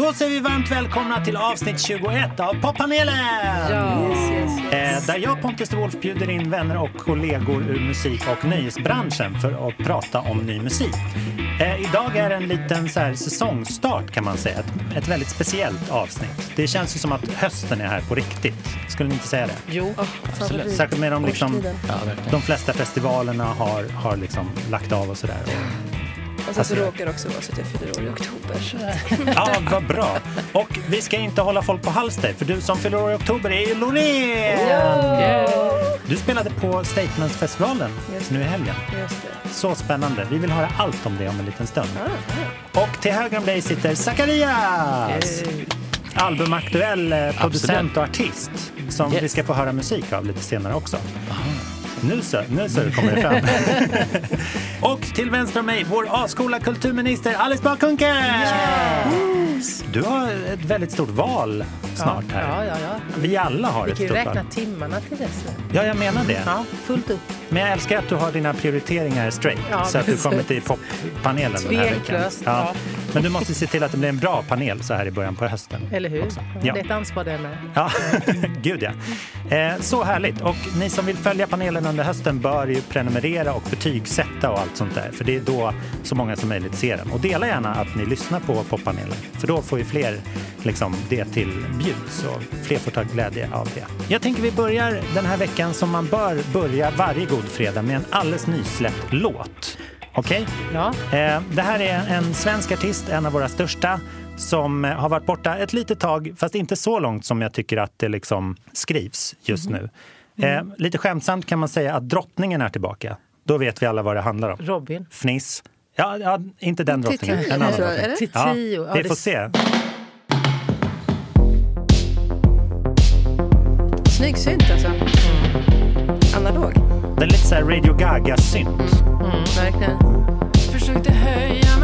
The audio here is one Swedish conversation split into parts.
Då säger vi varmt välkomna till avsnitt 21 av Poppanelen! Ja. Yes, yes, yes. där jag, Pontus de Wolf, bjuder in vänner och kollegor ur musik och nöjesbranschen för att prata om ny musik. Eh, idag är det en liten så här, säsongstart kan man säga. Ett, ett, väldigt speciellt avsnitt. Det känns ju som att hösten är här på riktigt. Skulle ni inte säga det? Jo, oh, absolut. Särskilt med de, liksom, ja, de flesta festivalerna har, har liksom lagt av och sådär. Och sen så råkar det också vara så att jag fyller år i oktober. Så. ja, vad bra. Och vi ska inte hålla folk på halster, för du som fyller år i oktober är ju Loreen! Ja. Du spelade på Statementsfestivalen nu i helgen. Så spännande. Vi vill höra allt om det om en liten stund. Ah, Och till höger om dig sitter Zacharias! Albumaktuell eh, producent och artist som yes. vi ska få höra musik av lite senare också. Aha. Nu så, nu så kommer det fram. och till vänster om mig, vår A-skola kulturminister Alice Bah! Yes. Du har ett väldigt stort val snart ja, här. Ja, ja, ja. Vi alla har Vi ett stort val. Vi kan ju räkna timmarna till dess. Ja, jag menar det. Ja, fullt upp. Men jag älskar att du har dina prioriteringar straight ja, så att du kommer till poppanelen den här veckan. Ja. Men du måste se till att det blir en bra panel så här i början på hösten. Eller hur? Ja. Det är ett ansvar det med. Ja, gud ja. Eh, så härligt. Och ni som vill följa panelen under hösten bör ju prenumerera och betygsätta och allt sånt där. För det är då så många som möjligt ser den. Och dela gärna att ni lyssnar på poppanelen. För då får ju fler liksom, det till bjuds och fler får ta glädje av det. Jag tänker vi börjar den här veckan som man bör börja varje god fredag med en alldeles nysläppt låt. Okej? Okay? Ja. Eh, det här är en svensk artist, en av våra största som har varit borta ett litet tag, fast inte så långt som jag tycker att det liksom skrivs just mm. nu. Mm. Eh, lite skämtsamt kan man säga att drottningen är tillbaka. Då vet vi alla vad det handlar om. Robin. Fniss. Ja, ja inte den drottningen. En annan drottning. Ja, vi får se. Snygg synt alltså. Det är lite såhär Radio Gaga-synt. Mm, mm, verkligen. Försökte höja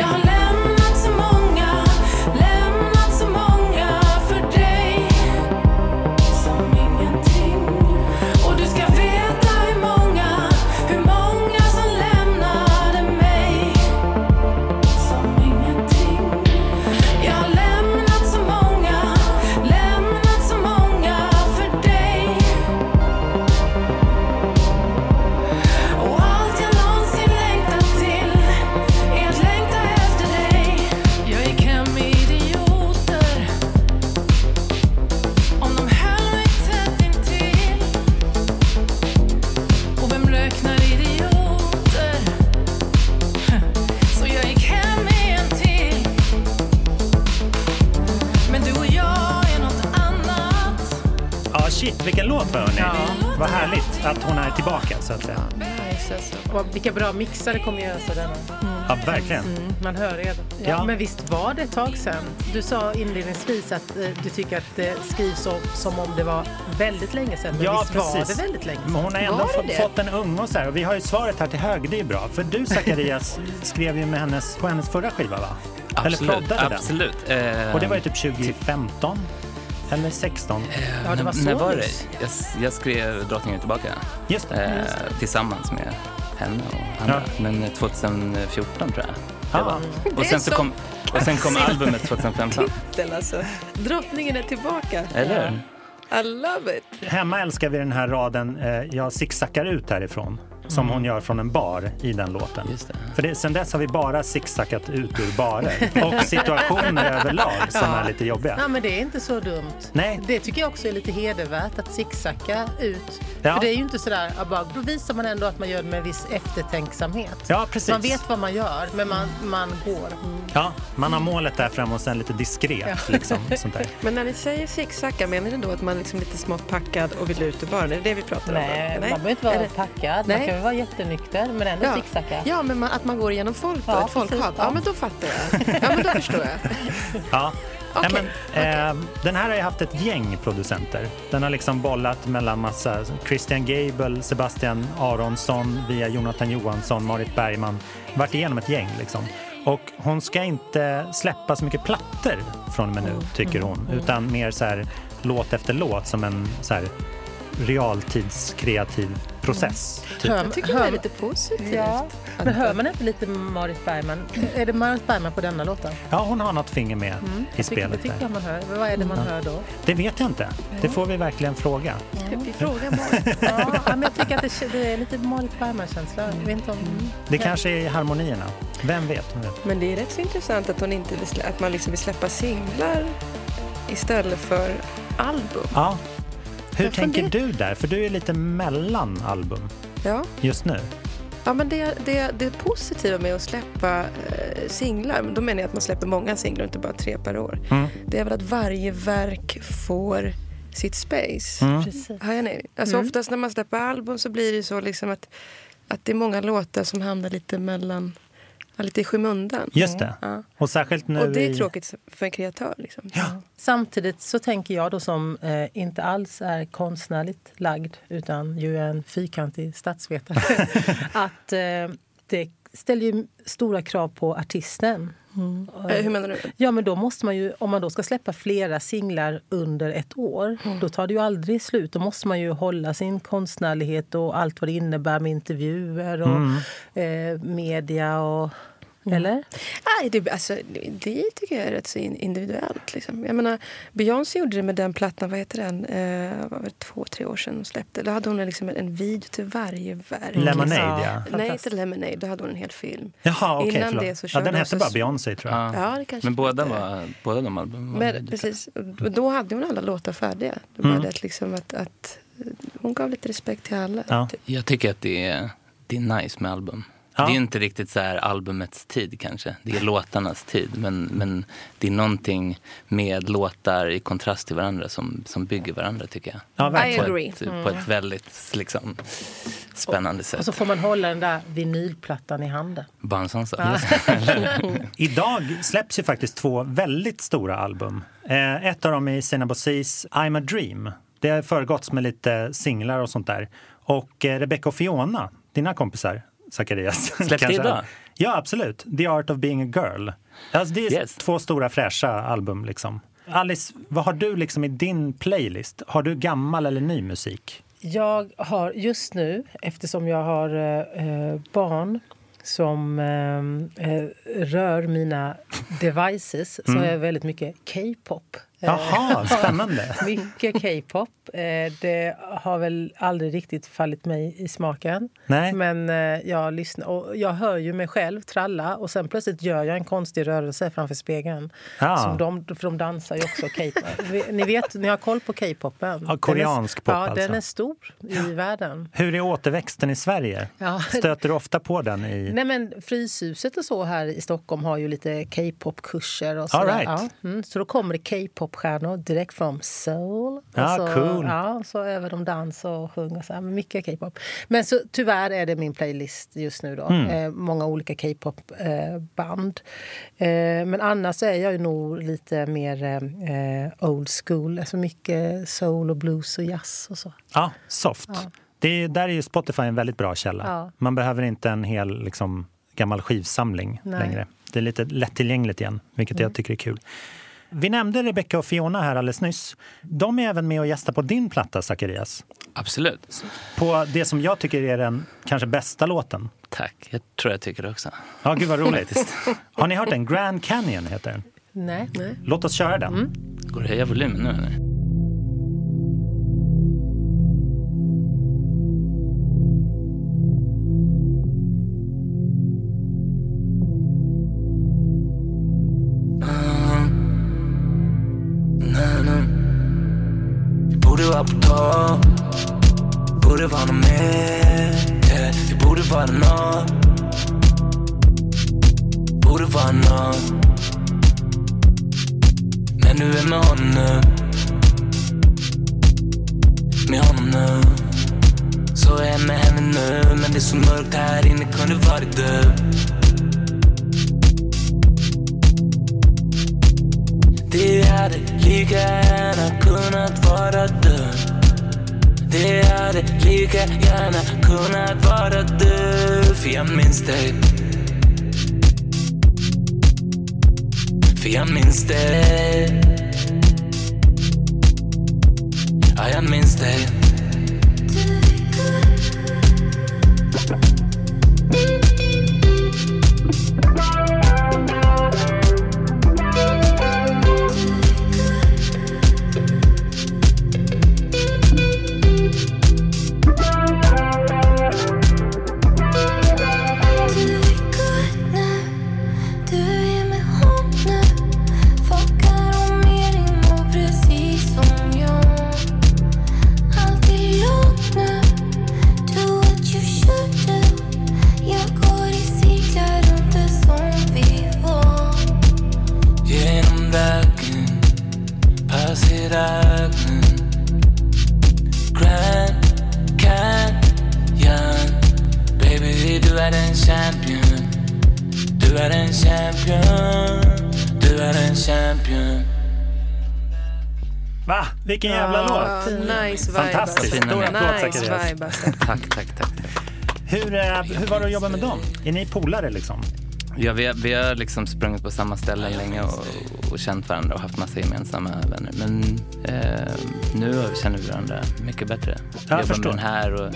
Har vilka bra mixar det kommer göra så denna. Ja, verkligen. Mm, man hör redan. Ja, Ja. Men visst var det ett tag sedan? Du sa inledningsvis att eh, du tycker att det skrivs som, som om det var väldigt länge sedan. Men Ja, visst var precis. det väldigt länge Men hon har ändå Var fått, fått en unge och så här. Och vi har ju svaret här till höger, det är bra. För du Zacharias skrev ju med hennes, på hennes förra skiva va? Eller Absolut, proddade den. absolut. Eh, Och det var ju typ 2015 eller 16. eh, Ja, det när, var så när var det? Jag, jag skrev Drottningen tillbaka Just det. eh, tillsammans med henne och andra. Men 2014 tror jag. Det Ah. Och sen, så kom, och sen kom albumet 2015. titel alltså. Drottningen är tillbaka. Eller? I love it. Hemma älskar vi den här raden eh, Jag zigzaggar ut härifrån. Som hon gör från en bar i den låten. Just det. För det, sen dess har vi bara zigzackat ut ur barer. Och situationer överlag som är lite jobbiga. Ja, men det är inte så dumt. Nej. Det tycker jag också är lite hedervärt att zigzacka ut. Ja. För det är ju inte sådär, ja, bara, då visar man ändå att man gör det med en viss eftertänksamhet. Ja, precis. Man vet vad man gör, men man, man går. Ja, man har målet där fram och sen lite diskret. Liksom, sånt där. Men när ni säger zigzacka, menar ni då att man liksom lite smått packad och vill ut ur baren? Är det det vi pratar om? Nej, man behöver inte vara packad. Man Nej, väl vara jättenykter men ändå Ja. zigzacka. Ja, men man, att man går igenom folk då, Ja, ett folkhav. Ja. ja. men då fattar jag. Ja, men då förstår jag. Ja. Okej, Nej, men, eh, den här har ju haft ett gäng producenter. Den har liksom bollat mellan massa Christian Gable, Sebastian Aronsson via Jonathan Johansson, Marit Bergman. Varit igenom ett gäng liksom. Och hon ska inte släppa så mycket plattor från och med nu, tycker hon. Utan mer så här låt efter låt som en så här realtidskreativ process. Typ. Hör- Jag tycker hör- det är lite positivt. Ja, men hör man inte lite Marit Bergman? Är det Marit Bergman på denna låten? Ja, hon har något finger med i Jag tycker, det spelet tycker där. jag man hör. Men Vad är det man hör då? Det vet jag inte. Det får vi verkligen fråga. Vi frågar Marit. Ja, men jag tycker att det, det är lite Marit Bergman-känsla. Inte om... Det kanske är i harmonierna. Vem vet? Vem vet? Men det är rätt så intressant att, hon inte vill att man liksom vill släppa singlar istället för album. Ja. Hur Jag tänker du där? För du är lite mellan album Ja, just nu. ja men det, det, det positiva med att släppa eh, singlar, då menar jag att man släpper många singlar, inte bara tre per år. Mm. Det är väl att varje verk får sitt space. Mm. Precis. Har jag nej? Alltså oftast när man släpper album så blir det så liksom att, att det är många låtar som hamnar lite mellan, lite i skymundan. Just det. Ja. Och särskilt nu Och det är i... tråkigt för en kreatör. Liksom. Ja. Samtidigt så tänker jag då som eh, inte alls är konstnärligt lagd utan ju är en fyrkantig statsvetare att eh, det ställer ju stora krav på artisten. Eh, Hur menar du? Ja, men då måste man ju, om man då ska släppa flera singlar under ett år, då tar det ju aldrig slut. Då måste man ju hålla sin konstnärlighet och allt vad det innebär med intervjuer och eh, media och... Eller? Nej, det, alltså, det tycker jag är rätt så in- individuellt. Liksom. Jag menar, Beyoncé gjorde det med den plattan, vad heter den? Eh, var det två, tre år sedan hon släppte. Då hade hon liksom en, en video till varje verk. Lemonade, Ja. ja. Nej, inte Lemonade. Då hade hon en hel film. Jaha, okej. Innan förlåt. det så ja, körde den de hette bara Beyoncé, tror jag. Ja. Ja, det kanske Men båda, var, båda de albumen var Men, precis. Och då hade hon alla låtar färdiga. Det Mm. var det att, liksom att, att hon gav lite respekt till alla. Ja. Typ. Jag tycker att det är, det är nice med album. Ja. Det är inte riktigt så här albumets tid kanske. Det är låtarnas tid. Men, men det är någonting med låtar i kontrast till varandra som, som bygger varandra tycker jag. Ja, I verkligen. agree. På ett, på ett väldigt liksom, spännande sätt. Och så får man hålla den där vinylplattan i handen. Bara en sån sak. Idag släpps ju faktiskt två väldigt stora album. Eh, ett av dem är Sina Bossis I'm a Dream. Det har föregåtts med lite singlar och sånt där. Och eh, Rebecca och Fiona, dina kompisar, Zacharias. Släpps det kanske- idag? Ja, absolut. The Art of Being a Girl. Alltså, det är Yes. två stora fräscha album. Liksom. Alice, vad har du liksom i din playlist? Har du gammal eller ny musik? Jag har just nu, eftersom jag har eh, barn som eh, eh, rör mina devices, så har jag väldigt mycket K-pop. Eh, Jaha, spännande. Mycket K-pop. Eh, det har väl aldrig riktigt fallit mig i smaken. Nej. Men eh, jag lyssnar och jag hör ju mig själv tralla och sen plötsligt gör jag en konstig rörelse framför spegeln. Ja. Som de, för de dansar ju också K-pop. ni vet, ni har koll på K-popen? Ja, koreansk är, pop Ja, alltså. den är stor i världen. Hur är återväxten i Sverige? Ja. Stöter du ofta på den? i... Nej, men Fryshuset och så här i Stockholm har ju lite K-pop-kurser. och så right. ja, mm, Så då kommer det K-pop-stjärnor direkt från Seoul. Ja, och så, cool. Ja, så över de dans och sjunger. Så mycket K-pop. Men så, tyvärr är det min playlist just nu. Då. Mm. Eh, många olika K-pop-band. Eh, men annars är jag ju nog lite mer eh, old school. Alltså mycket soul och blues och jazz och så. Ja, soft. Ja. Det är, där är ju Spotify en väldigt bra källa. Ja. Man behöver inte en hel liksom, gammal skivsamling Nej. längre. Det är lite lättillgängligt igen, vilket jag tycker är kul. Vi nämnde Rebecca och Fiona här alldeles nyss. De är även med och gästar på din platta, Zacharias. Absolut. På det som jag tycker är den kanske bästa låten. Tack. Jag tror jag tycker det också. Ja, gud vad roligt. Har ni hört den? Grand Canyon heter den. Nej. Låt oss köra den. Går det att höja volymen nu eller? Vi borde vara på topp Borde vara nåt mer yeah. Vi borde vara nåt Borde vara nåt Men du är med honom nu Med honom nu Så gå hem med henne nu Men det är så mörkt här inne, kunde varit du Det hade lika gärna kunnat vara du. Det hade lika gärna kunnat vara du För jag minns dig. För jag minns dig. Ja, jag minns dig. Vilken jävla låt! Nice vibe. Fantastiskt. Fina Stor applåd Nice Zacharias. vibe alltså. Tack, tack, tack. Hur, eh, hur var det att jobba med dem? Är ni polare liksom? Ja, vi, har, vi har liksom sprungit på samma ställen länge och, och känt varandra och haft massa gemensamma vänner. Men eh, nu känner vi varandra mycket bättre. Jag jobbar förstår. med den här och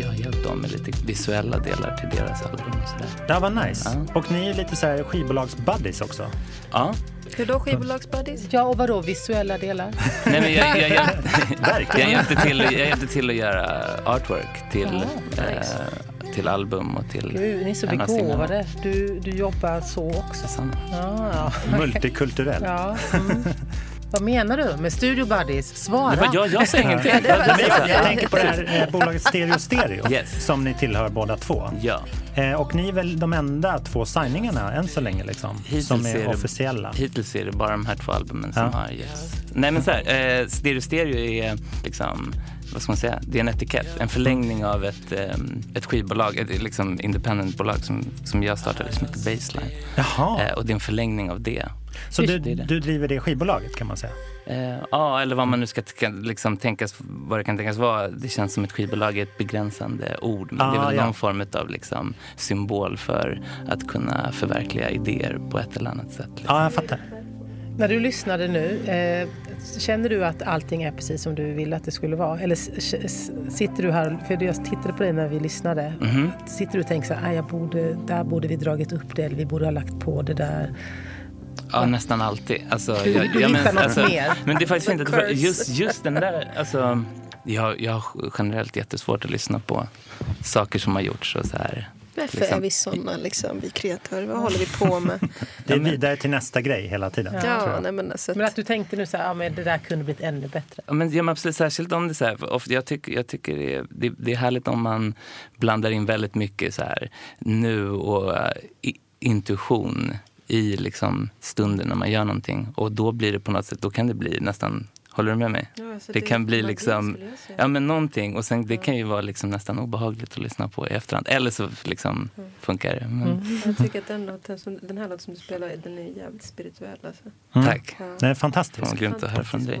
jag har hjälpt dem med lite visuella delar till deras album och sådär. Det var nice. Ja. Och ni är lite så här skivbolags-buddies också. Ja, Hur då skivbolagsbuddies? Ja, och vadå visuella delar? nej men jag, jag, jag, jag, hjälpte till, jag hjälpte till att göra artwork till, Ja, eh, till album och till Gud, ni är så begåvade. Du, du jobbar så också. Ja, ja. Multikulturell. ja. Mm. Vad menar du med Studio Buddies? Svara! Var jag, jag säger ingenting. Men jag, jag tänker på det här eh, bolaget Stereo Stereo Yes. som ni tillhör båda två. Ja. Eh, och ni är väl de enda två signingarna än så länge liksom, Hittills som är är det- officiella. Hittills är det bara de här två albumen som Ja. har getts. Nej men så här, eh, Stereo Stereo är liksom, vad ska man säga, det är en etikett. En förlängning av ett, eh, ett skivbolag, ett liksom independent-bolag som, som jag startade som heter Baseline. Jaha, Eh, och det är en förlängning av det. så du, det det. du driver det skivbolaget kan man säga? Eh, Ja, eller vad man nu ska liksom tänkas, vad det kan tänkas vara. Det känns som ett skivbolag är ett begränsande ord. Men det är Ah, väl ja. någon form av liksom symbol för att kunna förverkliga idéer på ett eller annat sätt. Liksom. Ja, jag fattar. När du lyssnade nu, eh, känner du att allting är precis som du ville att det skulle vara? Eller sitter du här, för jag tittade på dig när vi lyssnade, Mhm. sitter du och tänker så här, "Ah, jag borde, där borde vi dragit upp det eller vi borde ha lagt på det där. Ja, nästan alltid. Alltså, Du- du hittar något mer. Men det är faktiskt The inte... Curse. just, just den där... Alltså, jag, jag har generellt jättesvårt att lyssna på saker som har gjorts och så här. Varför Liksom. är vi såna, liksom, vi kreatörer? Vad håller vi på med? Det är vidare till nästa grej hela tiden. tror ja, nej, men alltså, Men att du tänkte nu så här, ja, men det där kunde blivit ännu bättre. Ja, men, ja, men absolut, särskilt om det så här, ofta, jag tycker, jag tycker det, är, det, det är härligt om man blandar in väldigt mycket så här nu och eh, i, intuition i liksom stunden när man gör någonting. Och då blir det på något sätt, då kan det bli nästan, håller du med mig? Ja, alltså, det, det kan bli liksom, ja men någonting. Och sen det kan ju vara liksom nästan obehagligt att lyssna på i efterhand. Eller så liksom funkar det. Men, Jag tycker att den, låten som, den här låten som du spelar, den är jävligt spirituell. Alltså. Mm. Tack. Ja. Det är fantastiskt. Fan, grymt att höra från dig.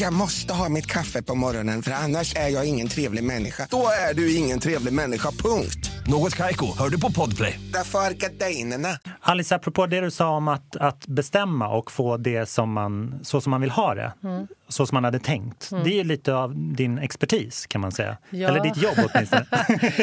Jag måste ha mitt kaffe på morgonen för annars är jag ingen trevlig människa. Då är du ingen trevlig människa, punkt. Något Kaiko, hör du på Podplay. Därför är gardinerna. Alice, apropå det du sa om att, att bestämma och få det som man, så som man vill ha det, Mm. så som man hade tänkt. Det är ju lite av din expertis kan man säga. Ja. Eller ditt jobb åtminstone.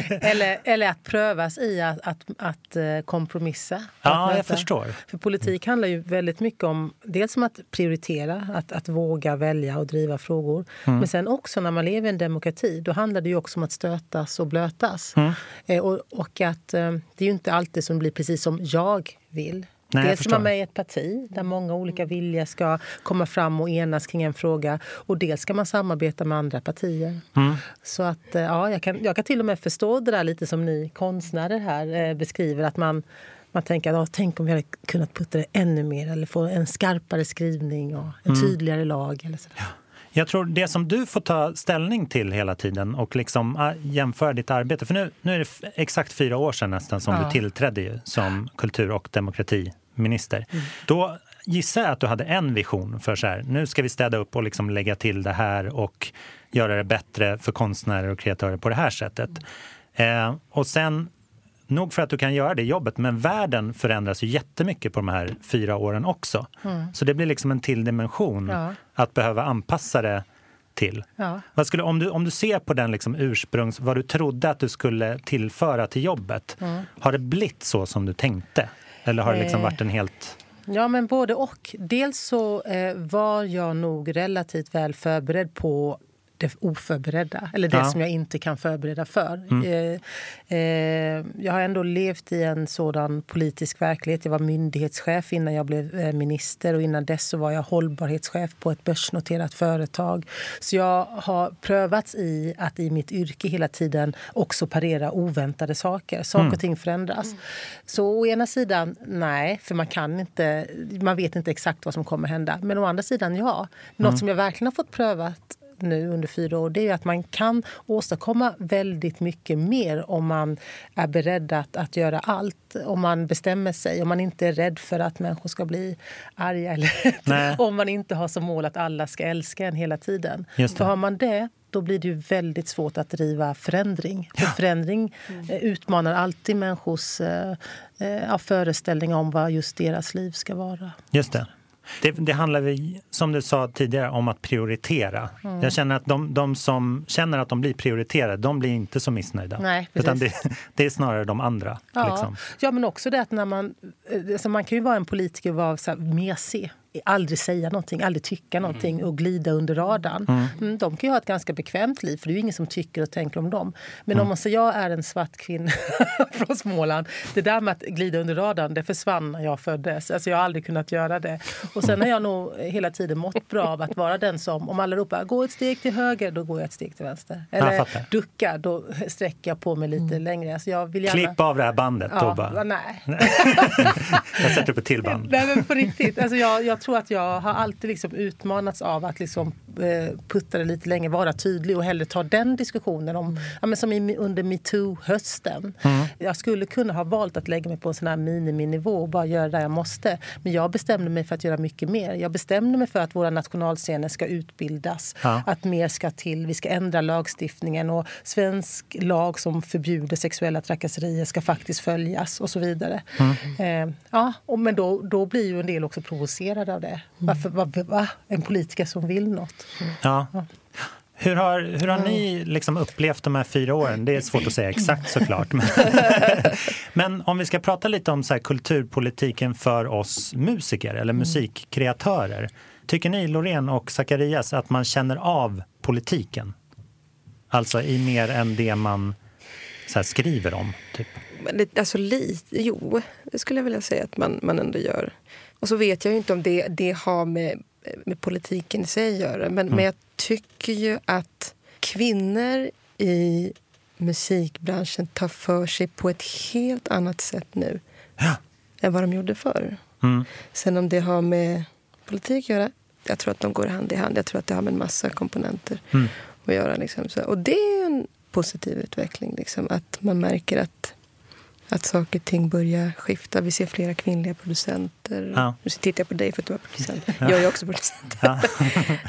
Eller, eller att prövas i att, att, att eh, kompromissa. Att ja, jag möta. förstår. För politik handlar ju väldigt mycket om dels om att prioritera, att, att våga välja och driva frågor. Mm. Men sen också när man lever i en demokrati, då handlar det ju också om att stötas och blötas. Mm. Eh, och, och att eh, det är ju inte alltid som blir precis som jag vill. Nej, dels är man med i ett parti där många olika viljor ska komma fram och enas kring en fråga. Och dels ska man samarbeta med andra partier. Mm. Så att, eh, ja, jag, kan, jag kan till och med förstå det där lite som ni konstnärer här eh, beskriver. Att man, man tänker att tänk om vi hade kunnat putta det ännu mer eller få en skarpare skrivning och en Mm. tydligare lag. Eller så. Jag tror det som du får ta ställning till hela tiden och liksom ah, jämföra ditt arbete. För nu, nu är det exakt fyra år sedan nästan som Ja. du tillträdde ju som kultur och demokratiminister. Mm. Då gissar jag att du hade en vision för så här, nu ska vi städa upp och liksom lägga till det här och göra det bättre för konstnärer och kreatörer på det här sättet. Eh, och sen Nog för att du kan göra det jobbet, men världen förändras ju jättemycket på de här fyra åren också. Mm. Så det blir liksom en till dimension Ja. att behöva anpassa det till. Ja. Vad skulle, om, du, om du ser på den liksom ursprungs, vad du trodde att du skulle tillföra till jobbet, Mm. har det blivit så som du tänkte? Eller har det liksom Eh. varit en helt... Ja, men både och. Dels så eh, var jag nog relativt väl förberedd på det oförberedda, eller det Ja. som jag inte kan förbereda för. Mm. Eh, eh, jag har ändå levt i en sådan politisk verklighet. Jag var myndighetschef innan jag blev eh, minister och innan dess så var jag hållbarhetschef på ett börsnoterat företag. Så jag har prövats i att i mitt yrke hela tiden också parera oväntade saker. Saker Mm. och ting förändras. Så å ena sidan, nej, för man kan inte, man vet inte exakt vad som kommer hända. Men å andra sidan, ja. Något Mm. som jag verkligen har fått prövat nu under fyra år det är ju att man kan åstadkomma väldigt mycket mer om man är beredd att, att göra allt. Om man bestämmer sig, om man inte är rädd för att människor ska bli arga. Eller om man inte har som mål att alla ska älska en hela tiden. För har man det, då blir det ju väldigt svårt att driva förändring. För förändring eh, utmanar alltid människors eh, eh, föreställningar om vad just deras liv ska vara. Just det. Det, det handlar, som du sa tidigare, om att prioritera. Mm. Jag känner att de, de som känner att de blir prioriterade, de blir inte så missnöjda. Nej, Utan det, det är snarare de andra. Ja. Liksom. ja, men också det att när man... eh, Alltså man kan ju vara en politiker och vara så här mesig. Aldrig säga någonting, aldrig tycka någonting och glida under radarn. Mm. Mm, de kan ju ha ett ganska bekvämt liv, för det är ju ingen som tycker och tänker om dem. Men Mm. om man säger jag är en svart kvinna från Småland. Det där med att glida under radarn, det försvann när jag föddes. Alltså jag har aldrig kunnat göra det. Och sen har jag nog hela tiden mått bra av att vara den som, om alla ropar gå ett steg till höger, då går jag ett steg till vänster. Eller ducka, då sträcker jag på mig lite längre. Alltså jag vill gärna... Klipp av det här bandet. Ja, då bara. nej. Jag sätter upp ett till band. Nej, men på riktigt. Alltså jag, jag tror att jag har alltid liksom utmanats av att liksom, eh, putta det lite längre, vara tydlig och hellre ta den diskussionen. Om, ja, men som i, under metoo-hösten. Mm. Jag skulle kunna ha valt att lägga mig på en sån här miniminivå och bara göra det jag måste. Men jag bestämde mig för att göra mycket mer. Jag bestämde mig för att våra nationalscener ska utbildas. Ja. Att mer ska till. Vi ska ändra lagstiftningen. Och svensk lag som förbjuder sexuella trakasserier ska faktiskt följas och så vidare. Mm. Eh, ja, och, men då, då blir ju en del också provocerade av det. Varför, va, va, en politiker som vill något. Ja. Hur har, hur har ni liksom upplevt de här fyra åren? Det är svårt att säga exakt såklart. Men, men om vi ska prata lite om så här kulturpolitiken för oss musiker eller musikkreatörer. Tycker ni, Loreen och Zacharias, att man känner av politiken? Alltså i mer än det man så här, skriver om? Typ. Men det- Alltså lite, jo, det skulle jag vilja säga att man, man ändå gör. Och så vet jag ju inte om det, det har med, med politiken i sig att göra. Men, Mm. men jag tycker ju att kvinnor i musikbranschen tar för sig på ett helt annat sätt nu än vad de gjorde förr. Mm. Sen om det har med politik att göra, jag tror att de går hand i hand. Jag tror att det har med en massa komponenter Mm. att göra. Liksom. Och det är en positiv utveckling. Liksom, att man märker att, att saker och ting börjar skifta. Vi ser flera kvinnliga producenter. Ja. Nu tittar jag på dig för att du är producent. Ja. Jag är också producent. Ja.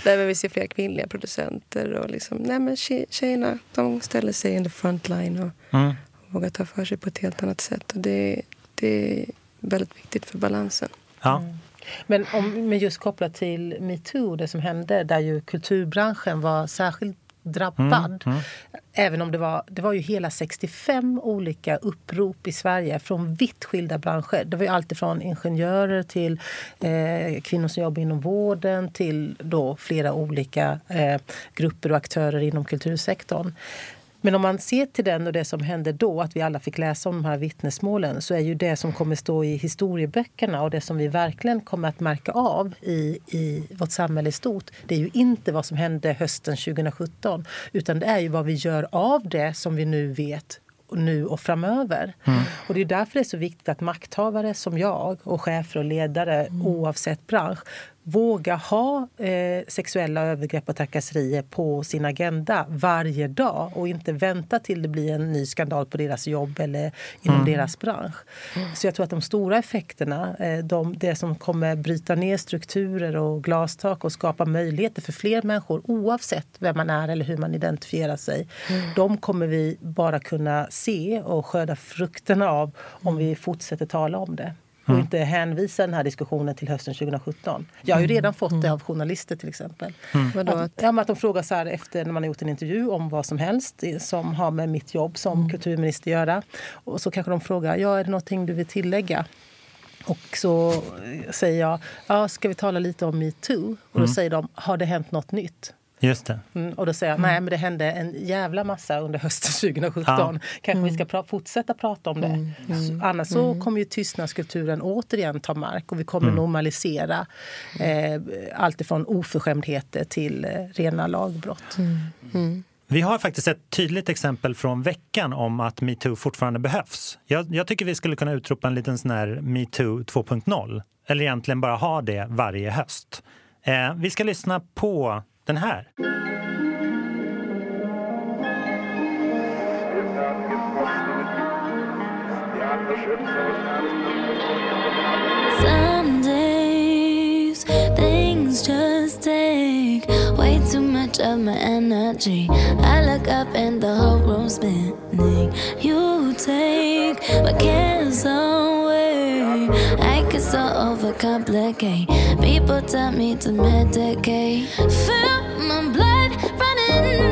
nej, men vi ser flera kvinnliga producenter. Och liksom, nej, men tje- tjejerna de ställer sig in the front line och Mm. vågar ta för sig på ett helt annat sätt. Och det, det är väldigt viktigt för balansen. Ja. Men om, men just kopplat till metoo, det som hände där ju kulturbranschen var särskilt drabbad. Mm, mm. Även om det var, det var ju hela 65 olika upprop i Sverige från vitt skilda branscher. Det var ju alltifrån ingenjörer till eh, kvinnor som jobbar inom vården till då flera olika eh, grupper och aktörer inom kultursektorn. Men om man ser till den och det som hände då, att vi alla fick läsa om de här vittnesmålen, så är ju det som kommer stå i historieböckerna och det som vi verkligen kommer att märka av i, i vårt samhälle i stort, det är ju inte vad som hände hösten 2017, utan det är ju vad vi gör av det som vi nu vet nu och framöver. Mm. Och det är därför det är så viktigt att makthavare som jag och chefer och ledare mm. oavsett bransch våga ha eh, sexuella övergrepp och trakasserier på sin agenda varje dag och inte vänta till det blir en ny skandal på deras jobb eller inom mm. deras bransch. Så jag tror att de stora effekterna, eh, de, det som kommer bryta ner strukturer och glastak och skapa möjligheter för fler människor oavsett vem man är eller hur man identifierar sig. Mm. De kommer vi bara kunna se och skörda frukterna av om vi fortsätter tala om det och inte hänvisa den här diskussionen till hösten 2017. Jag har ju mm. redan fått det mm. av journalister till exempel. Mm. Att, ja, att de frågar så här efter när man har gjort en intervju om vad som helst som har med mitt jobb som mm. kulturminister att göra. Och så kanske de frågar, ja är det någonting du vill tillägga? Och så säger jag, ja, ska vi tala lite om metoo? Och då mm. säger de, har det hänt något nytt? Just det. Mm, och då säger jag, nej men det hände en jävla massa under hösten 2017. Ja. Kanske mm. vi ska pra fortsätta prata om det. Mm. mm. Annars så mm. kommer ju tystnadskulturen återigen ta mark och vi kommer mm. normalisera eh, allt ifrån oförskämdheter till eh, rena lagbrott. Vi har faktiskt ett tydligt exempel från veckan om att metoo fortfarande behövs. Jag, jag tycker vi skulle kunna utropa en liten sån här metoo 2.0. Eller egentligen bara ha det varje höst. Eh, vi ska lyssna på den här. Some days things just take much of my energy. I look up and the whole room's spinning. You take my cares away. I get so overcomplicate. People tell me to medicate. Feel my blood running,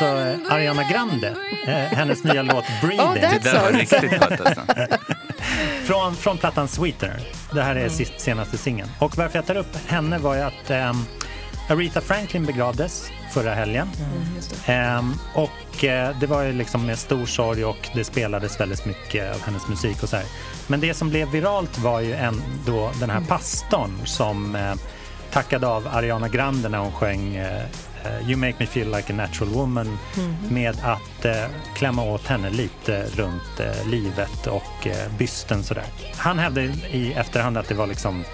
var alltså Ariana Grande. Eh, hennes nya låt Breathing. Oh, Det där var riktigt gott alltså. Från, från plattan Sweetener. Det här är sist, senaste singeln. Och varför jag tar upp henne var ju att ehm, Aretha Franklin begravdes förra helgen. Ehm, och eh, det var ju liksom med stor sorg och det spelades väldigt mycket av hennes musik och så här. Men det som blev viralt var ju ändå den här pastorn som eh, tackade av Ariana Grande när hon sjöng eh, You make me feel like a natural woman med att eh, klämma åt henne lite runt eh, livet och eh, bysten sådär. Han hävdade i efterhand att det var liksom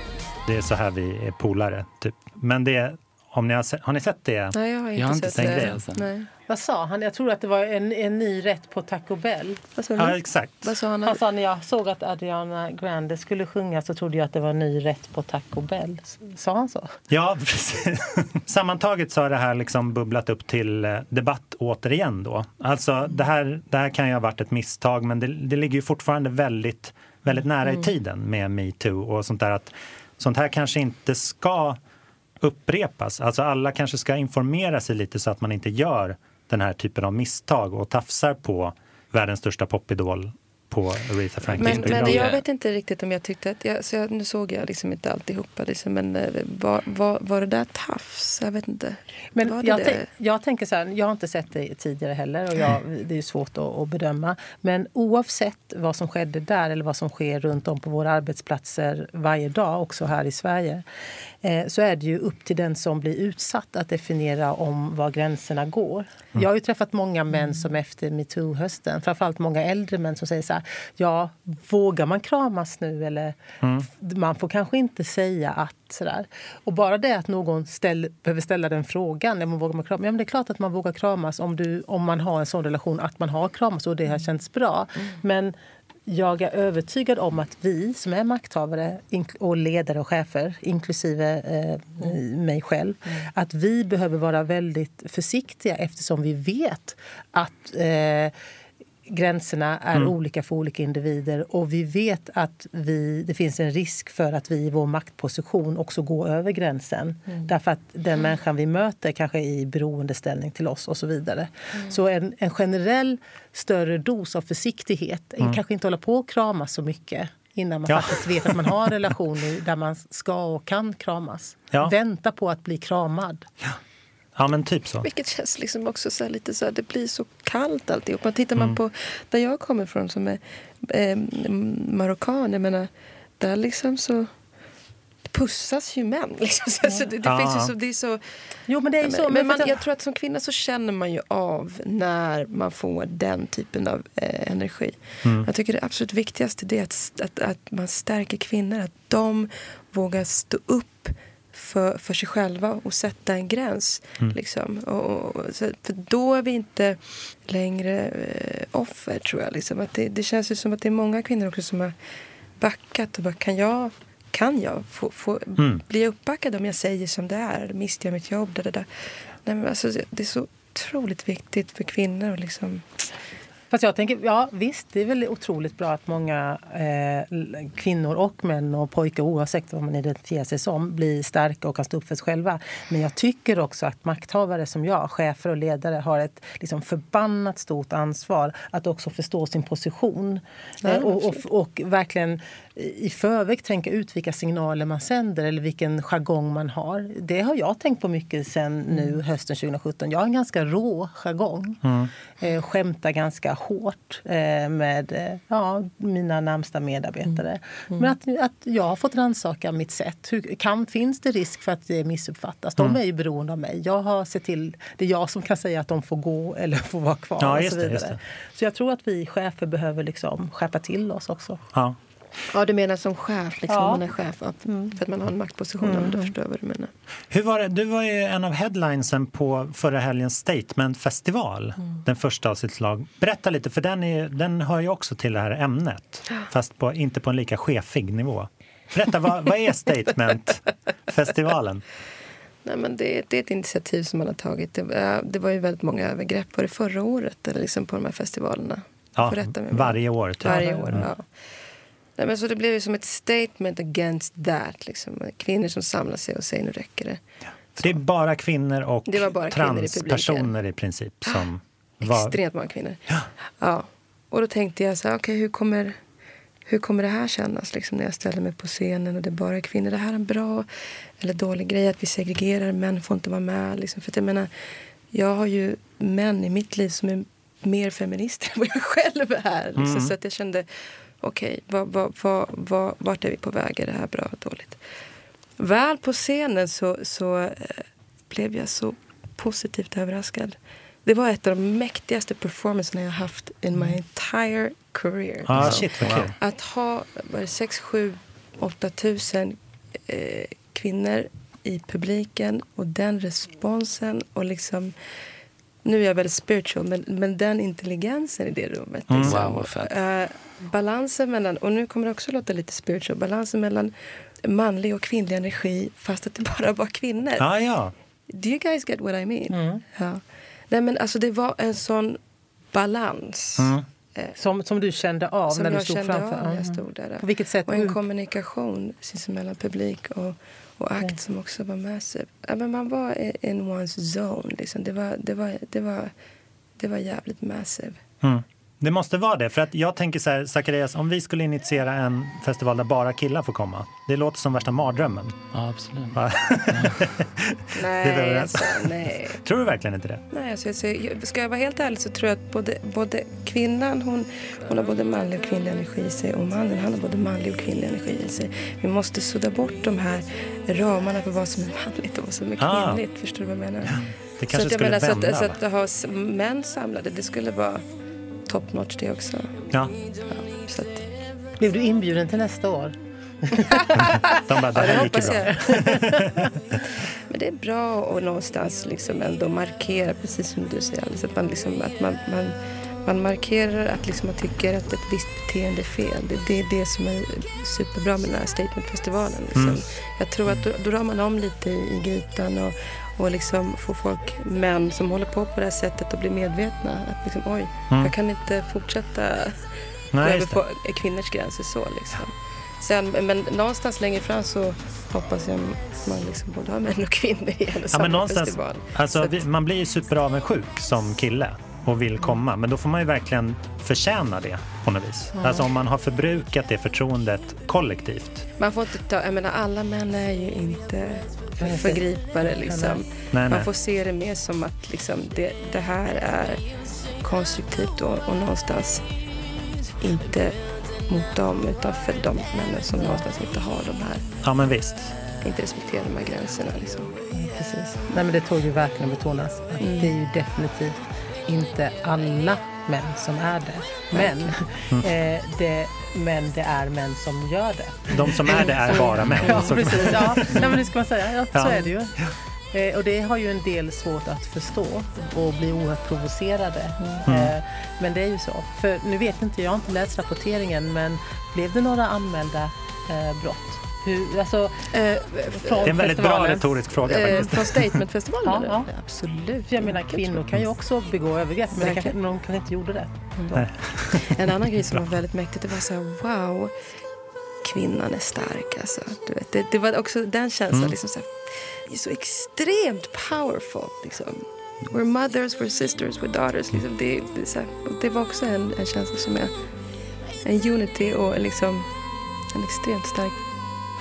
det är så här vi är polare, typ. Men det, om ni har, se- har ni sett det? Nej, jag har inte, Jag har inte sett sett det. det, alltså. Nej. Vad sa han? Jag tror att det var en, en ny rätt på Taco Bell. Vad sa Ja, du? exakt. Vad sa han? Han sa när jag såg att Adriana Grande skulle sjunga så trodde jag att det var en ny rätt på Taco Bell. Sa han så? Ja, precis. Sammantaget så har det här liksom bubblat upp till eh, debatt återigen. Då. Alltså, det, här, det här kan ju ha varit ett misstag, men det, det ligger ju fortfarande väldigt, väldigt nära i tiden med metoo och sånt där. Att sånt här kanske inte ska upprepas. Alltså alla kanske ska informera sig lite så att man inte gör den här typen av misstag och tafsar på världens största popidol på Aretha Franklins Men, men jag vet inte riktigt om jag tyckte att... Jag, så jag, nu såg jag liksom inte alltihopa. Liksom, men eh, var, var, var det där tafs? Jag vet inte. Men jag, det? tänk, jag tänker så här, jag har inte sett det tidigare heller och jag, det är svårt att, att bedöma. Men oavsett vad som skedde där eller vad som sker runt om på våra arbetsplatser varje dag, också här i Sverige, så är det ju upp till den som blir utsatt att definiera om var gränserna går. Jag har ju träffat många män som efter metoo-hösten, framförallt många äldre män som säger så här, ja, vågar man kramas nu eller man får kanske inte säga att sådär. Och bara det att någon ställ, behöver ställa den frågan, ja, men vågar man kramas? Ja, men det är klart att man vågar kramas om, du, om man har en sån relation att man har kramas och det har känts bra. Men jag är övertygad om att vi som är makthavare och ledare och chefer, inklusive eh, mig själv, att vi behöver vara väldigt försiktiga eftersom vi vet att eh, gränserna är olika för olika individer och vi vet att vi, det finns en risk för att vi i vår maktposition också går över gränsen. Därför att den människan vi möter kanske är i beroendeställning till oss och så vidare. Så en, en generell större dos av försiktighet, kanske inte hålla på och kramas så mycket innan man Ja. faktiskt vet att man har en relation där man ska och kan kramas. Ja. Vänta på att bli kramad. Ja, men typ så. Vilket känns liksom också så här lite så här, det blir så kallt alltihop. Man tittar Mm. man på där jag kommer ifrån som är eh, marockan, jag menar, där liksom så pussas ju män. Liksom. Så, så det, det Ja. finns ju så, det är så... Jo, men det är så. men men man, jag tror att som kvinna så känner man ju av när man får den typen av eh, energi. Mm. Jag tycker det absolut viktigaste är att, att, att man stärker kvinnor. Att de vågar stå upp för, för sig själva och sätta en gräns. Mm. Liksom. Och, och, för då är vi inte längre eh, offer, tror jag. Liksom. Att det, det känns ju som att det är många kvinnor också som har backat och bara, kan jag, kan jag få, få, Mm. bli uppbackad om jag säger som det är? Mister jag mitt jobb? Det, det, där. Nej, men alltså, det är så otroligt viktigt för kvinnor att liksom... Fast jag tänker, ja visst, det är väl otroligt bra att många eh, kvinnor och män och pojkar oavsett vad man identifierar sig som blir starka och kan stå upp för sig själva. Men jag tycker också att makthavare som jag, chefer och ledare har ett liksom, förbannat stort ansvar att också förstå sin position. Ja, eh, och, och, och verkligen i förväg tänka ut vilka signaler man sänder eller vilken jargong man har. Det har jag tänkt på mycket sen nu hösten 2017. Jag har en ganska rå jargong. Eh, skämtar ganska hårt eh, med eh, ja, mina närmsta medarbetare. Men att, att jag har fått rannsaka mitt sätt. Hur, kan, finns det risk för att det missuppfattas? De är ju beroende av mig. Jag har sett till, det är jag som kan säga att de får gå eller får vara kvar. Ja, och så, det, vidare. just det. så jag tror att vi chefer behöver liksom skärpa till oss också. Ja. Ja, du menar som chef, liksom, Ja. man är chef. ja, För att man har en maktposition. Ja, då förstår jag vad du menar. Hur var det? Du var ju en av headlinesen på förra helgens Statement-festival. Den första av sitt slag. Berätta lite, för den, är, den hör ju också till det här ämnet. Fast på, inte på en lika chefig nivå. Berätta, vad, vad är Statement-festivalen? Nej, men det, det är ett initiativ som man har tagit. Det, var- det var ju väldigt många övergrepp. Var det förra året eller liksom på de här festivalerna? Ja, varje år. typ. Varje år, Mm. ja. Nej, men så det blev ju som ett statement against that. Liksom. Kvinnor som samlar sig och säger nu räcker det. För det är bara kvinnor och bara kvinnor i transpersoner i princip som var... Extremt många kvinnor. Ja. Och då tänkte jag så här, okej hur, kommer, hur kommer det här kännas liksom, när jag ställer mig på scenen och det är bara kvinnor? Det här är en bra eller dålig grej att vi segregerar, män får inte vara med. Liksom. För jag menar, jag har ju män i mitt liv som är mer feminister än vad jag själv är. Liksom. Mm. Så att jag kände, okej, vad, vad, vad, vad, vart är vi på väg? Är det här bra eller dåligt? Väl på scenen så, så eh, blev jag så positivt överraskad. Det var ett av de mäktigaste performancerna jag haft in my entire career. Liksom. shit kul. Att ha var det 6, 7, 8 tusen eh, kvinnor i publiken och den responsen och liksom nu är jag väldigt spiritual, men, men den intelligensen i det rummet. Mm. Liksom. Wow. Eh, balansen mellan, och nu kommer det också låta lite spiritual, balansen mellan manlig och kvinnlig energi fast att det bara var kvinnor. Ah, ja. Do you guys get what I mean? Mm. Ja. Nej, men alltså det var en sån balans. Mm. Som, som du kände av Som när du stod kände framför? av när jag Mm. stod där. På vilket sätt? Och en kommunikation sinsemellan publik och, och akt som också var massiv. Ja, men man var i- in one's zone. Liksom. Det, var, det, var, det, var, det var jävligt massive. Mm. Det måste vara det. För att jag tänker så här, Zacharias, om vi skulle initiera en festival där bara killar får komma. Det låter som värsta mardrömmen. Ja, absolut. Det väl Nej, alltså, nej. Tror du verkligen inte det? nej alltså, alltså, jag- ska jag vara helt ärlig så tror jag att både, både kvinnan hon, hon har både manlig och kvinnlig energi i sig och mannen han har både manlig och kvinnlig energi i sig. Vi måste sudda bort de här ramarna för vad som är manligt och vad som är Ah. kvinnligt. Förstår du vad jag menar? Det Så kanske att jag skulle menar, så vända. att, så att ha män samlade, det skulle vara top notch det också. Ja, Ja, så att, Blev du inbjuden till nästa år? de bara, det ja, här gick ju bra. Men det är bra att någonstans liksom ändå markera, precis som du säger Alice, att man, liksom, att man, man, man markerar att liksom man tycker att ett visst beteende är fel. Det, det är det som är superbra med den här statementfestivalen. Liksom. Mm. Jag tror att då, då rör man om lite i, i grytan och, och liksom får folk, män som håller på på det här sättet att bli medvetna. Att liksom, oj, Mm. jag kan inte fortsätta Nej, över på kvinnors gränser så liksom. Sen, men någonstans längre fram så hoppas jag att man liksom både har män och kvinnor i en och Ja, samma men någonstans, festival. alltså, Så att- man blir ju superavundsjuk som kille och vill komma. Men då får man ju verkligen förtjäna det på något vis. Alltså om man har förbrukat det förtroendet kollektivt. Man får inte ta, jag menar alla män är ju inte förgripare liksom. Nej, nej. Man får se det mer som att liksom, det, det här är konstruktivt och, och någonstans inte mot dem utan för de männen som någonstans inte har de här, Ja, men visst. inte respekterar de här gränserna liksom. Precis. Nej, men det tog ju verkligen betonas. Att Mm. Det är ju definitivt inte alla män som är det. Men, eh, det, men det är män som gör det. De som är det är bara män. Ja, precis. Ja, Nej, men det ska man säga. Ja, Ja. Så är det ju. Eh, och det har ju en del svårt att förstå och bli oerhört provocerade. Mm. Eh, men det är ju så. För nu vet inte, jag har inte läst rapporteringen, men blev det några anmälda eh, brott? Hur, alltså, Eh, från Det är en väldigt bra retorisk fråga eh, från Statementfestivalen? Ja, ja. Absolut. För jag menar, kvinnor kan ju också begå övergrepp, men det Verkligen. kanske, de kanske inte gjorde det. Nej. En annan grej som var väldigt mäktigt, det var så här, wow, kvinnan är stark. Alltså. Du vet, det, det var också den känslan, Mm. liksom så, här, är så extremt powerful. Liksom. We're mothers, we're sisters, we're daughters. Liksom. Det, det, här, det var också en, en känsla som är en unity och liksom en extremt stark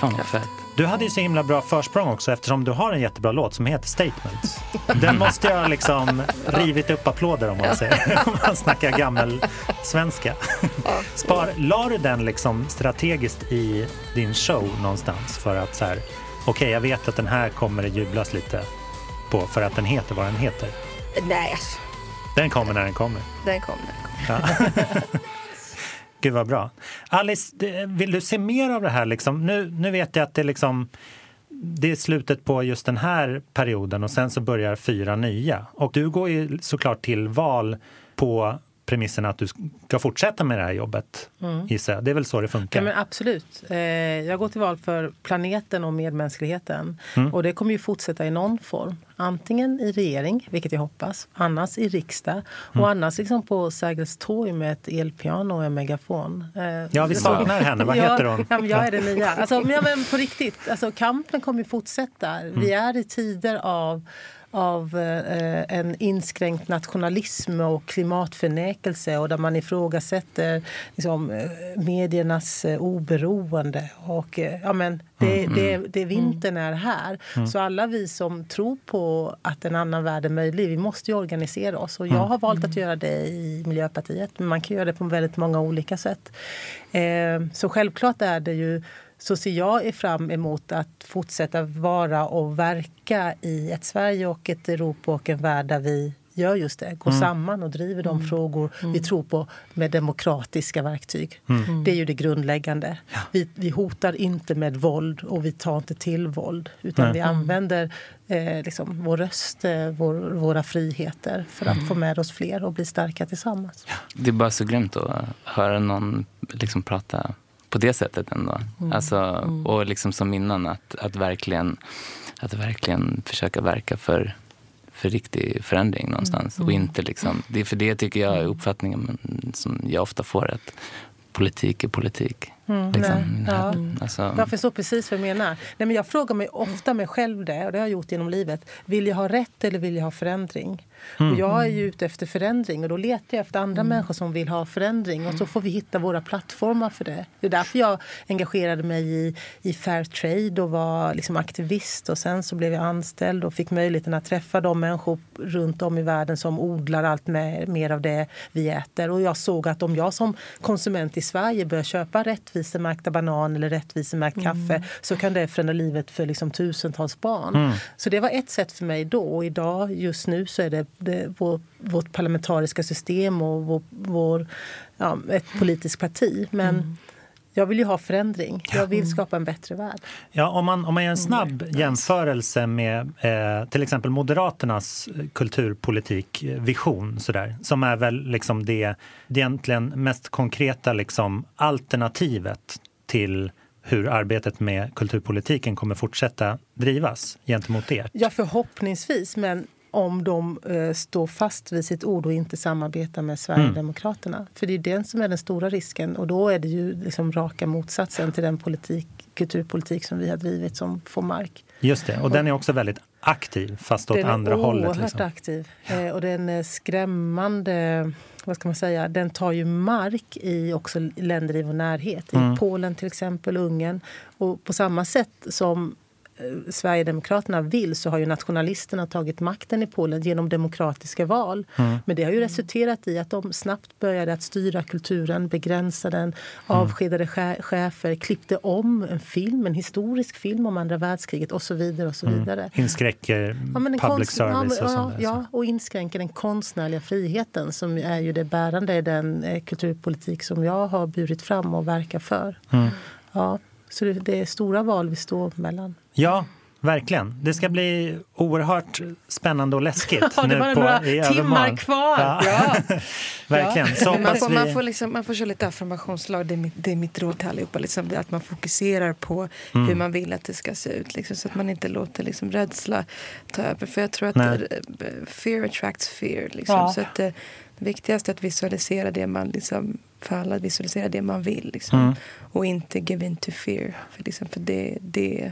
Fan vad fett. Du hade ju så himla bra försprång också eftersom du har en jättebra låt som heter Statements. Den måste jag liksom rivit upp applåder om man säger. Om man snackar gammel svenska. Spar, la du den liksom strategiskt i din show någonstans för att så här, okej jag vet att den här kommer det jublas lite på för att den heter vad den heter. Nej, alltså, Den kommer när den kommer. den kom. Den kom. Ja. Gud vad bra. Alice, vill du se mer av det här? Liksom? Nu, nu vet jag att det, liksom, det är slutet på just den här perioden och sen så börjar fyra nya. Och du går ju såklart till val på premissen att du ska fortsätta med det här jobbet, gissar jag. Det är väl så det funkar? Ja, men absolut. Eh, jag går till val för planeten och medmänskligheten. Mm. Och det kommer ju fortsätta i någon form. Antingen i regering, vilket jag hoppas, annars i riksdag och Mm. annars liksom på Sergels torg med ett elpiano och en megafon. Eh, Ja, vi saknar henne. Vad heter hon? Ja, jag är den nya. Alltså, men på riktigt, alltså, kampen kommer ju fortsätta. Vi Mm. är i tider av av eh, en inskränkt nationalism och klimatförnekelse och där man ifrågasätter liksom, eh, mediernas eh, oberoende. Och, ja, men det, det, det vintern är här. Så alla vi som tror på att en annan värld är möjlig, vi måste ju organisera oss. Och jag har valt att göra det i Miljöpartiet, men man kan göra det på väldigt många olika sätt. Så självklart är det ju så ser jag fram emot att fortsätta vara och verka i ett Sverige och ett Europa och en värld där vi gör just det, går samman och driver de frågor vi tror på med demokratiska verktyg. Det är ju det grundläggande. Vi, vi hotar inte med våld och vi tar inte till våld utan Nej. vi använder eh, liksom vår röst, eh, vår, våra friheter för att få med oss fler och bli starka tillsammans. Det är bara så grymt att höra någon liksom prata på det sättet ändå. Alltså, Och liksom som innan, att, att, verkligen, att verkligen försöka verka för, för riktig förändring någonstans. Och inte liksom, det är för det tycker jag är uppfattningen som jag ofta får, att politik är politik. Liksom. nej, ja. Alltså, Jag förstår precis vad du menar. Nej, men jag frågar mig ofta mig själv det, och det har jag gjort genom livet. Vill jag ha rätt eller vill jag ha förändring? Och jag är ju ute efter förändring och då letar jag efter andra människor som vill ha förändring. Och så får vi hitta våra plattformar för det. Det är därför jag engagerade mig i, i fair trade och var liksom aktivist. Och sen så blev jag anställd och fick möjligheten att träffa de människor runt om i världen som odlar allt mer, mer av det vi äter. Och jag såg att om jag som konsument i Sverige börjar köpa rättvisemärkta banan eller rättvisemärkt kaffe så kan det förändra livet för liksom tusentals barn. Så det var ett sätt för mig då. Och idag, just nu, så är det, det vår, vårt parlamentariska system och vår, vår, ja, ett politiskt parti. Men jag vill ju ha förändring. Jag vill skapa en bättre värld. Ja, om, man, om man gör en snabb jämförelse med eh, till exempel Moderaternas kulturpolitikvision sådär, som är väl liksom det, det egentligen mest konkreta liksom, alternativet till hur arbetet med kulturpolitiken kommer fortsätta drivas gentemot er. Ja, förhoppningsvis. Men om de eh, står fast vid sitt ord och inte samarbetar med Sverigedemokraterna. För det är den som är den stora risken. Och då är det ju liksom raka motsatsen till den politik, kulturpolitik som vi har drivit som får mark. Just det, och den är också väldigt aktiv fast åt den andra är hållet. oerhört Liksom. aktiv. Eh, och den är skrämmande... Vad ska man säga? Den tar ju mark i också länder i vår närhet. I Mm. Polen till exempel, Ungern. Och på samma sätt som eh, Sverigedemokraterna vill så har ju nationalisterna tagit makten i Polen genom demokratiska val. Mm. Men det har ju resulterat i att de snabbt började att styra kulturen, begränsa den, avskedade che- chefer, klippte om en film, en historisk film om andra världskriget och så vidare. och så vidare. Inskränker Ja, public konst- ja, service och ja, sånt där. Ja, och inskränker den konstnärliga friheten som är ju det bärande i den eh, kulturpolitik som jag har burit fram och verkar för. Mm. Ja, så det, det är stora val vi står mellan. Ja, verkligen. Det ska bli oerhört spännande och läskigt Ja, det nu var på, några i timmar kvar. Ja. Ja. verkligen. Så Men man, får, vi... man, får liksom, man får köra lite affirmationslag. Det är mitt, det är mitt råd till allihopa. Liksom, att man fokuserar på Mm. hur man vill att det ska se ut. Liksom, så att man inte låter liksom, rädsla ta över. För jag tror att Nej. fear attracts fear. Liksom. Ja. Så att, eh, det viktigaste är att visualisera det man liksom, för alla, visualisera det man vill. Liksom. Mm. Och inte give in to fear. För, liksom, för det, det,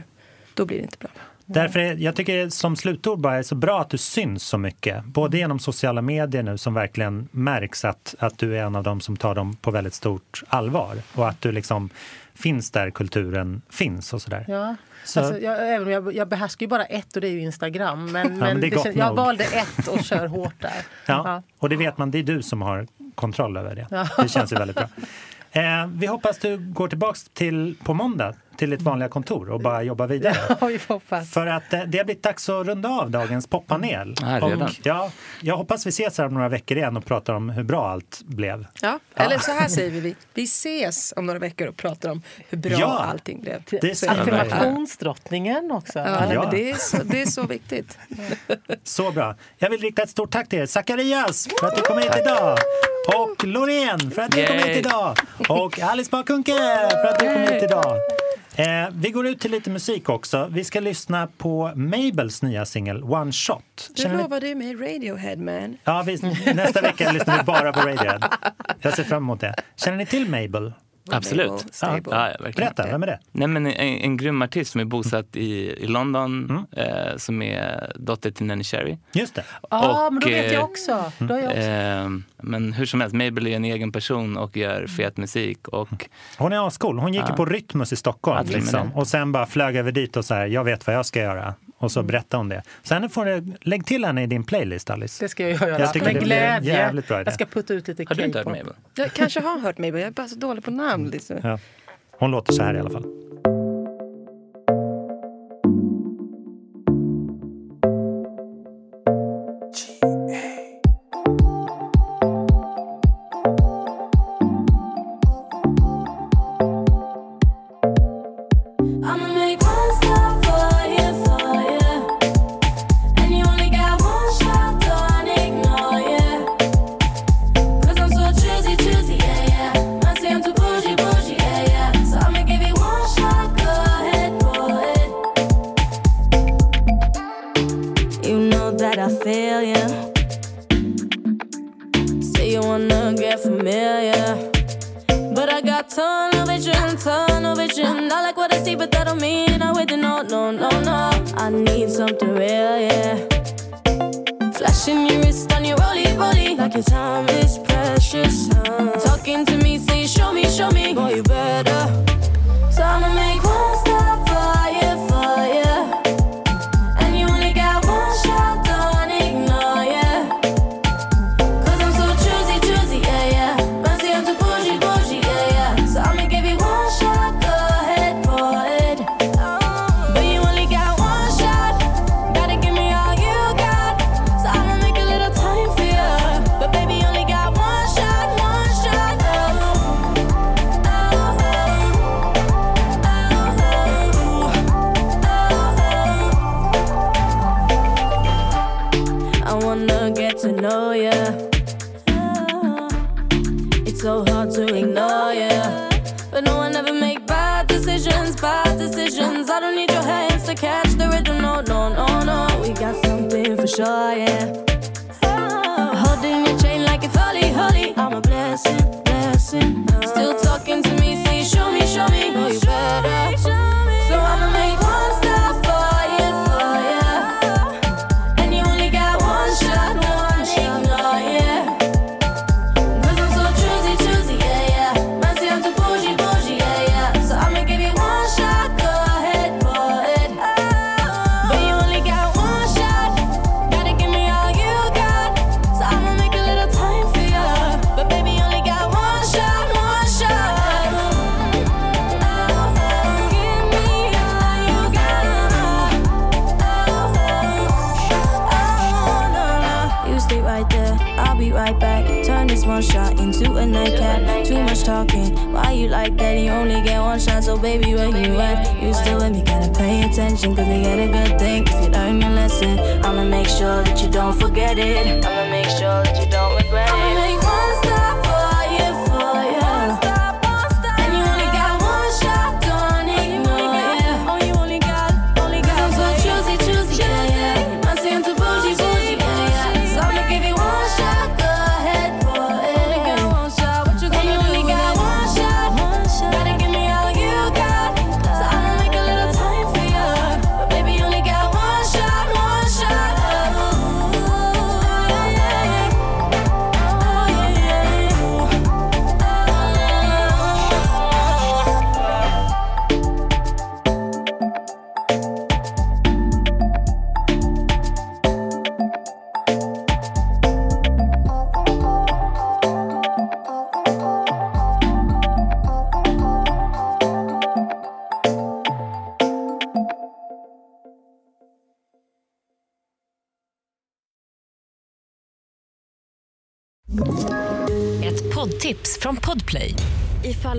då blir det inte bra. Därför är, jag tycker som slutord bara är så bra att du syns så mycket. Både genom sociala medier nu som verkligen märks att, att du är en av dem som tar dem på väldigt stort allvar. Och att du liksom finns där kulturen finns och sådär. Ja. Så- Alltså, jag, även om jag, jag behärskar ju bara ett och det är ju Instagram. Men, men det är gott känns- jag valde ett och kör hårt där. Ja, och det vet man, det är du som har kontroll över det. Ja. Det känns ju väldigt bra. Eh, vi hoppas du går tillbaks till, på måndag till ditt vanliga kontor och bara jobbar vidare. Ja, vi. För att eh, det har blivit dags att runda av dagens poppanel. Ja, redan. och, ja, jag hoppas vi ses här om några veckor igen och pratar om hur bra allt blev. Ja, eller så här säger vi. Vi, ses om några veckor och pratar om hur bra Ja. allting blev. Det Affirmationsdrottningen också. Ja, Ja. Men det, är så, det är så viktigt. Så bra. Jag vill rikta ett stort tack till er. Zacharias för att du kom hit idag. Och Loreen för att du kom hit idag. Och Alice Bakunke för att du kom hit idag. Eh, vi går ut till lite musik också. Vi ska lyssna på Mabels nya singel One Shot. Du Känner ni- lovade ju mig Radiohead man. Ja, vi, nästa vecka lyssnar vi bara på Radiohead. Jag ser fram emot det. Känner ni till Mabel? Absolut. Stable. Ja, ja, verkligen. Berätta, vem är det? Nej, men en, en grym artist som är bosatt i, i London, Mm. eh, som är dotter till Nanny Cherry. Just det. Ja, Och, men då vet eh, jag också. Då har jag också. Eh, men hur som helst, Mabel är en egen person och gör fet musik. Och, Hon är ascool. Hon gick Ja. på Rytmus i Stockholm. Liksom. Och sen bara flög över dit och så här, jag vet vad jag ska göra. Och så berättade hon det. Sen får du, lägg till henne i din playlist, Alice. Det ska jag göra. Jag tycker Med det glädje. jävligt bra idé. Jag ska putta ut lite har du inte hört K-pop. Mabel? Jag kanske har hört Mabel, jag är bara så dålig på namn. Liksom. Ja. Hon låter så här i alla fall. So hard to ignore ya. But no one ever make bad decisions, bad decisions. I don't need your hands to catch the rhythm. No, no, no, no. We got something for sure, yeah. Oh, holding your chain like it's holy, holy. I'm a blessing, blessing. Like that? You only get one shot, so baby, where you at? You still with me, gotta pay attention, cause they get a good thing. If you learn your lesson, I'ma make sure that you don't forget it. I'ma make sure that you